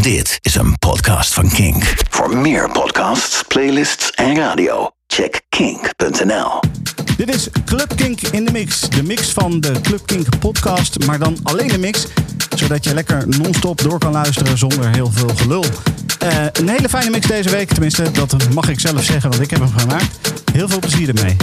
Dit is een podcast van Kink. Voor meer podcasts, playlists en radio, check kink.nl. Dit is Club Kink in de mix. De mix van de Club Kink podcast, maar dan alleen de mix. Zodat je lekker non-stop door kan luisteren zonder heel veel gelul. Uh, een hele fijne mix deze week, tenminste, dat mag ik zelf zeggen, want ik heb hem gemaakt. Heel veel plezier ermee.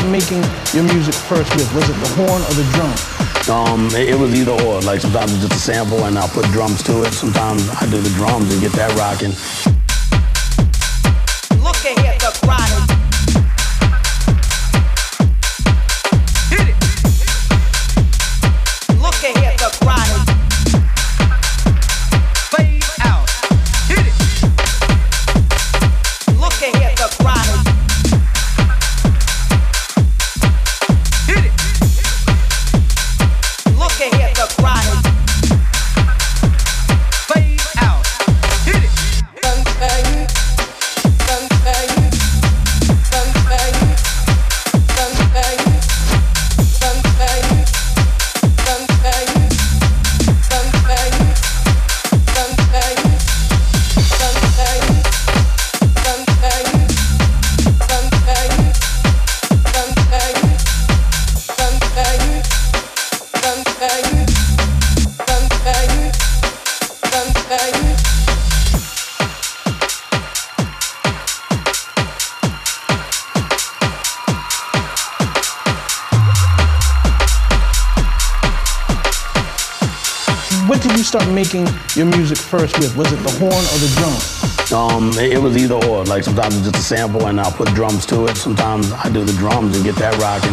What did you start making your music first with? Was it the horn or the drum? Um, it, it was either or. Like sometimes it's just a sample and I'll put drums to it. Sometimes I do the drums and get that rocking. Look ahead, the chronic. First with? Was it the horn or the drum? Um, it, it was either or. Like sometimes it's just a sample and I'll put drums to it. Sometimes I do the drums and get that rocking.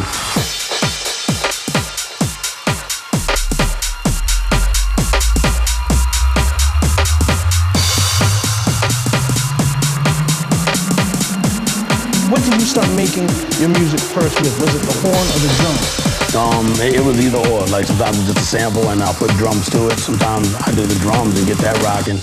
What did you start making your music first with? Was it the horn or the drum? Um, it, was either or. Like sometimes it's just a sample and I'll put drums to it. Sometimes I do the drums and get that rocking.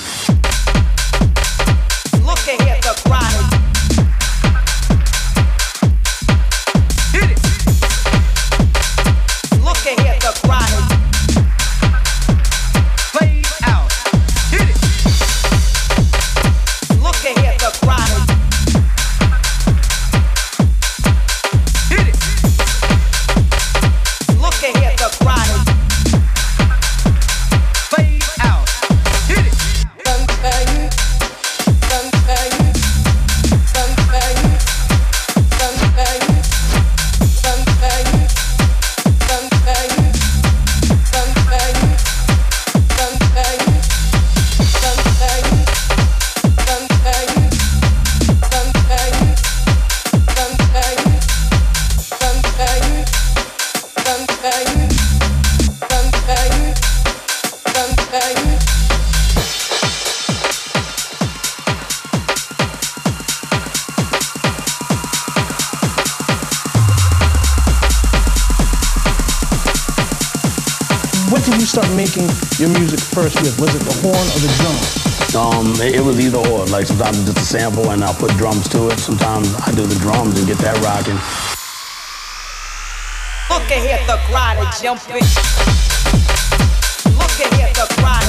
Look ahead, the chronic jumping. Look ahead, the chronic.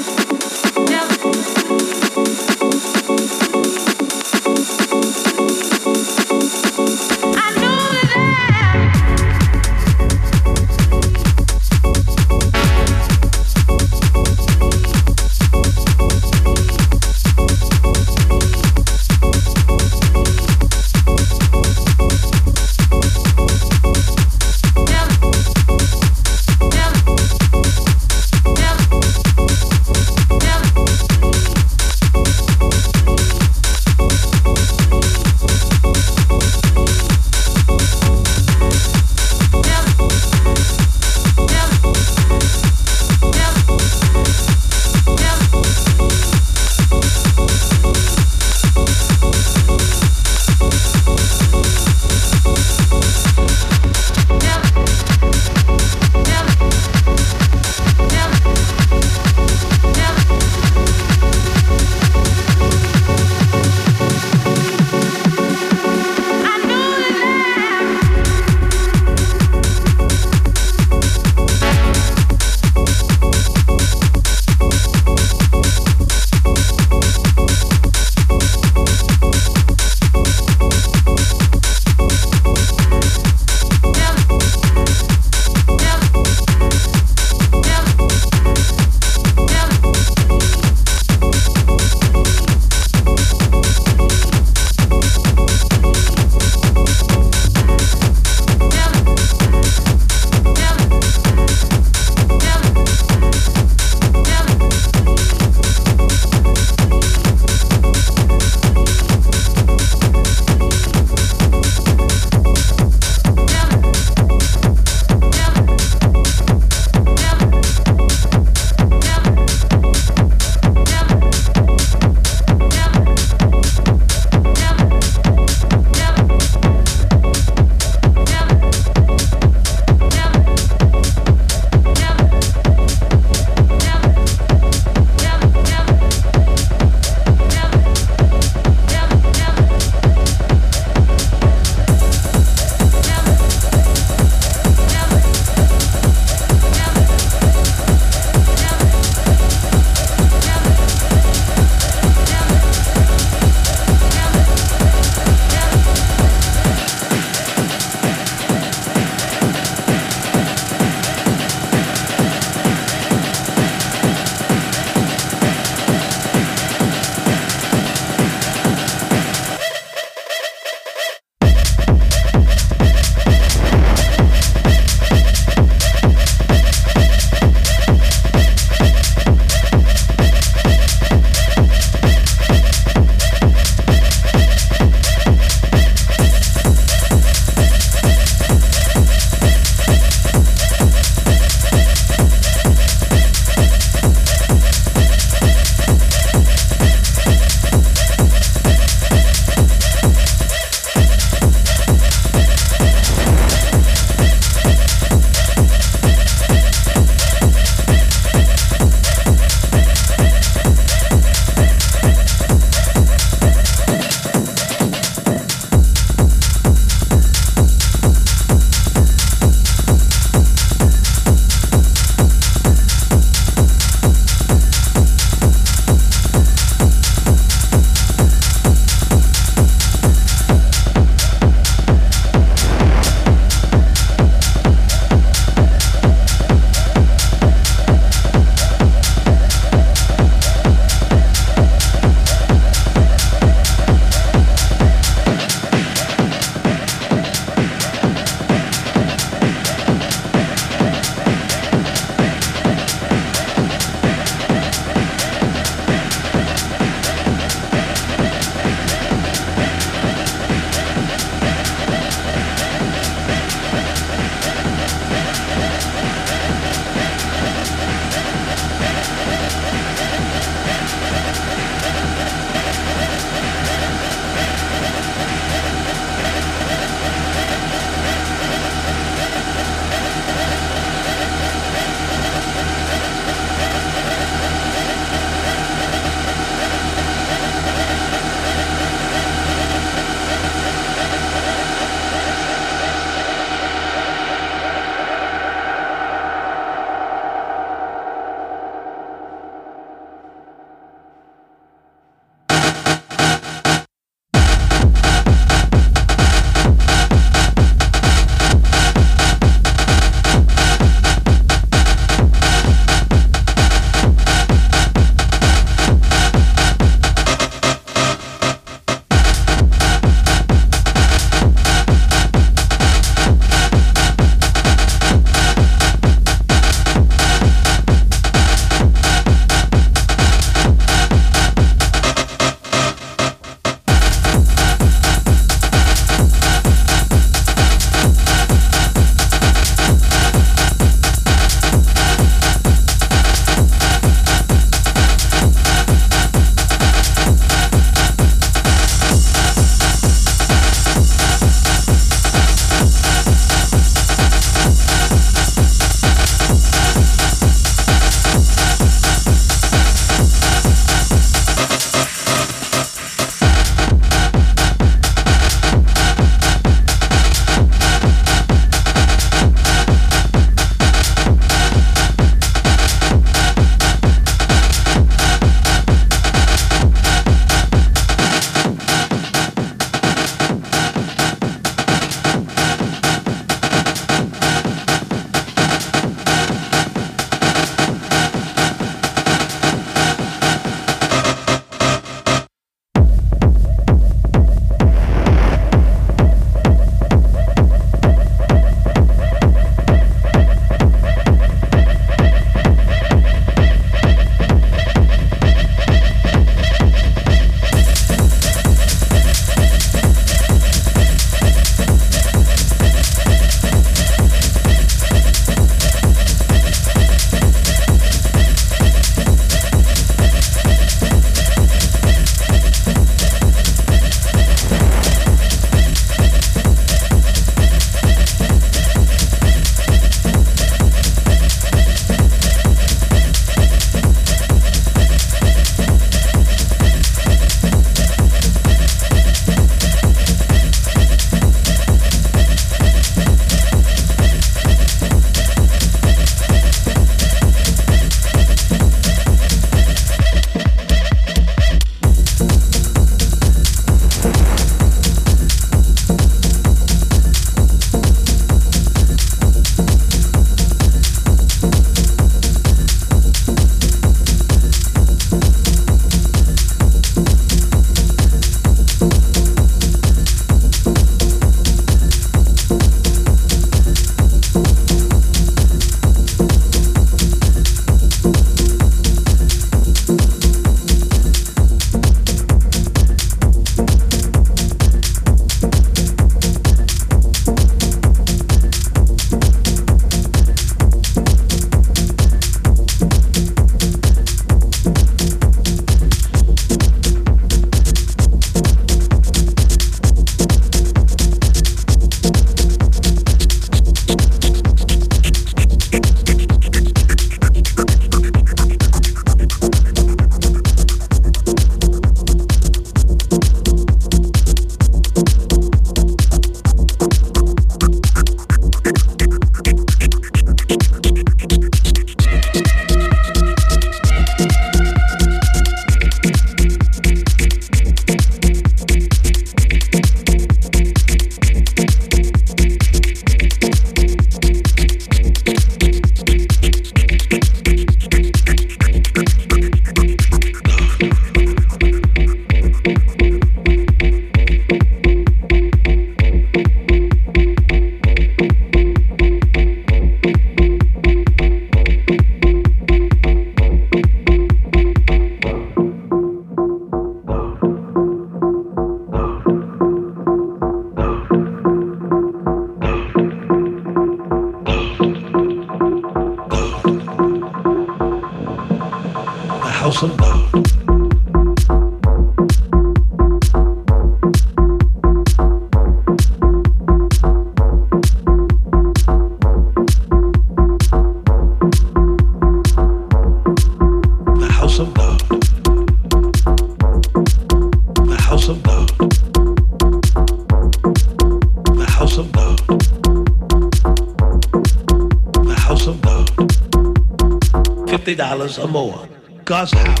Dollars or more. God's house.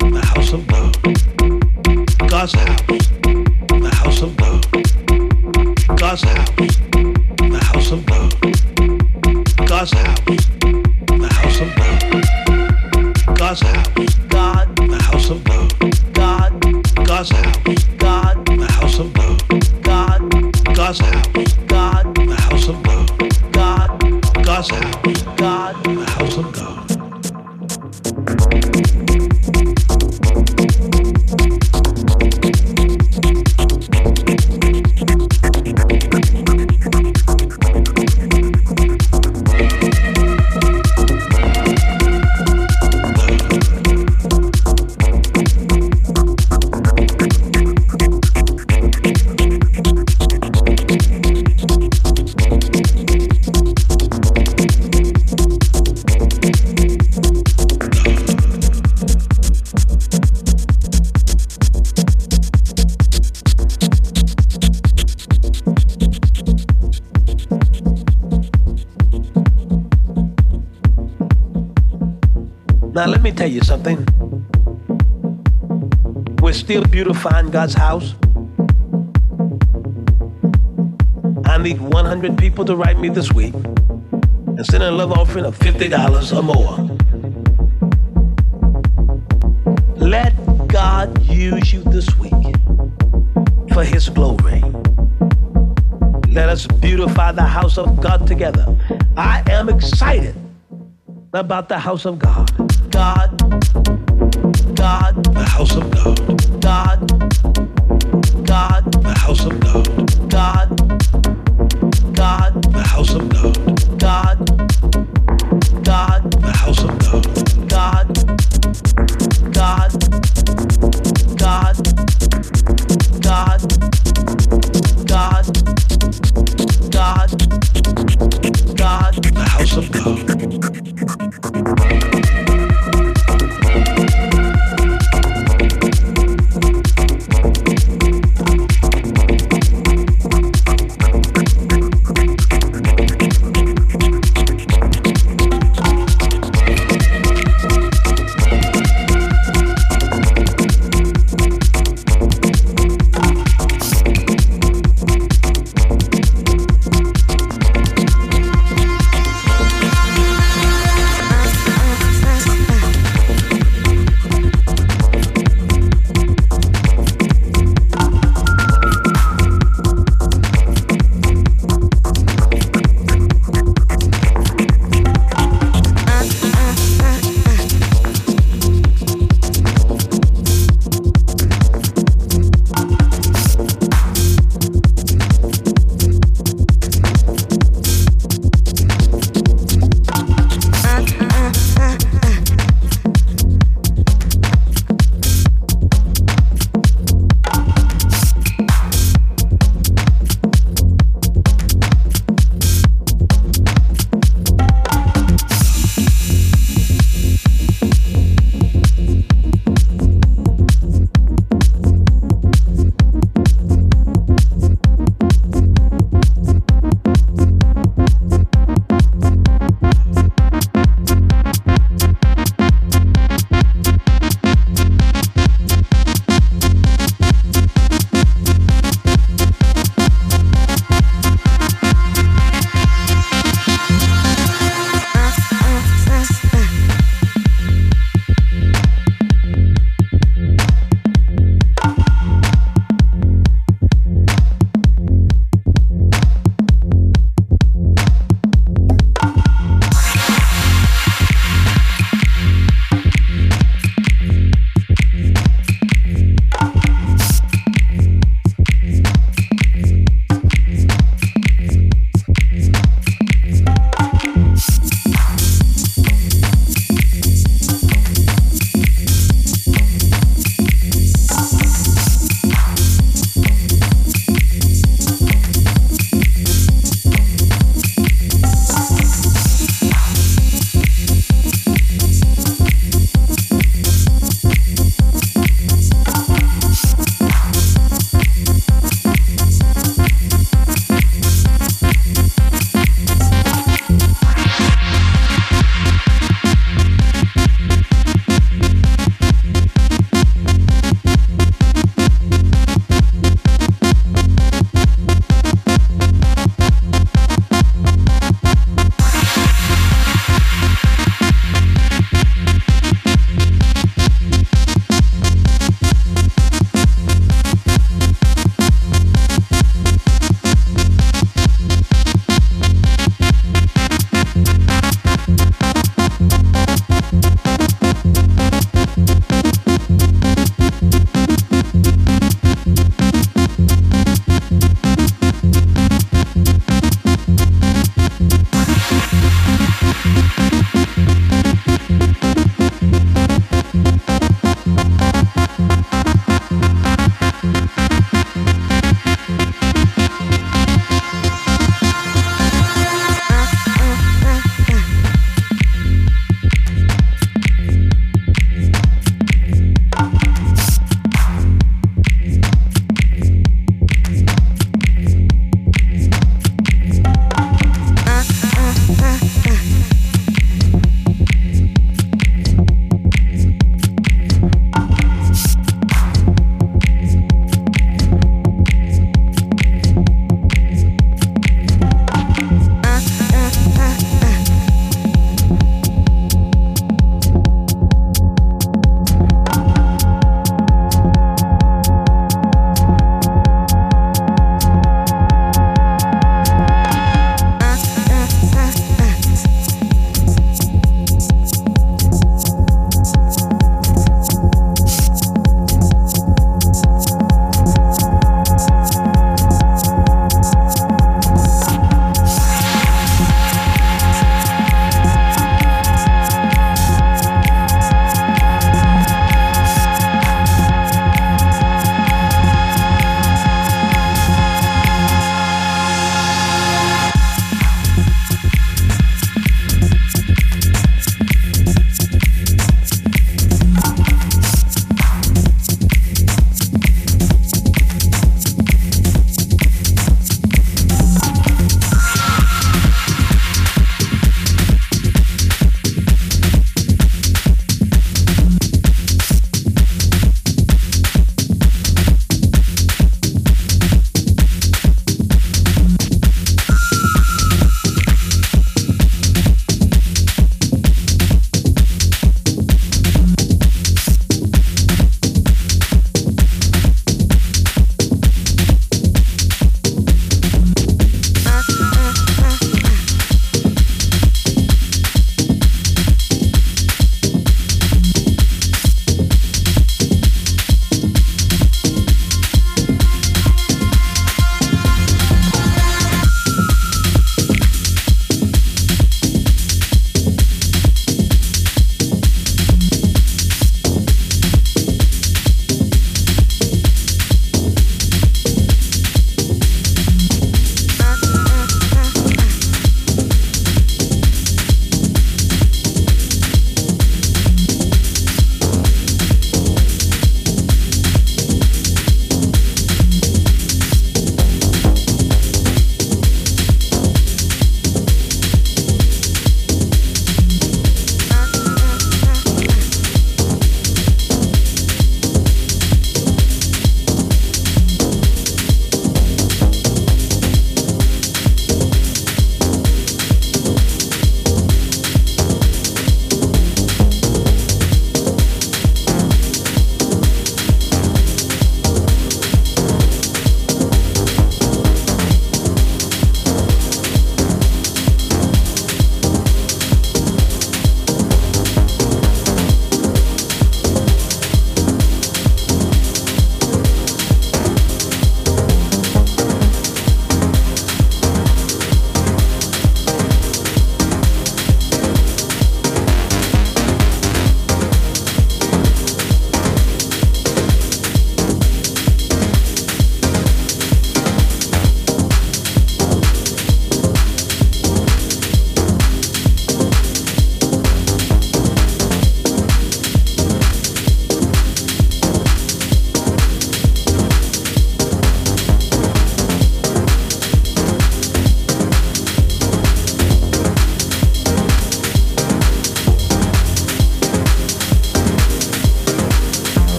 The house of God. God's house. God's house. I need 100 people to write me this week and send a love offering of $50 or more. Let God use you this week for His glory. Let us beautify the house of God together. I am excited about the house of God. God, God, the house of God. God, God, the house of God. God, God, the house of God. God, God, the house of God. God, God, God, God, God, God, God, the house of God.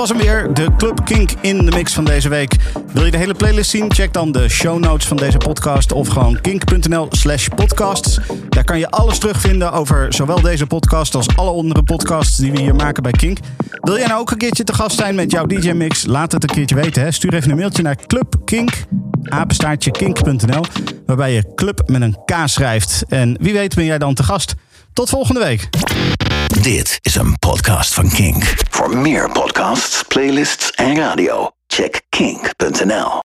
Was hem weer, de Club Kink in de mix van deze week. Wil je de hele playlist zien? Check dan de show notes van deze podcast of gewoon kink.nl slash podcasts. Daar kan je alles terugvinden over zowel deze podcast als alle andere podcasts die we hier maken bij Kink. Wil jij nou ook een keertje te gast zijn met jouw DJ-mix? Laat het een keertje weten. Hè? Stuur even een mailtje naar clubkink, apenstaartje kink.nl, waarbij je club met een K schrijft. En wie weet ben jij dan te gast. Tot volgende week. Dit is een podcast van Kink. Voor meer podcasts, playlists en radio, check kink.nl.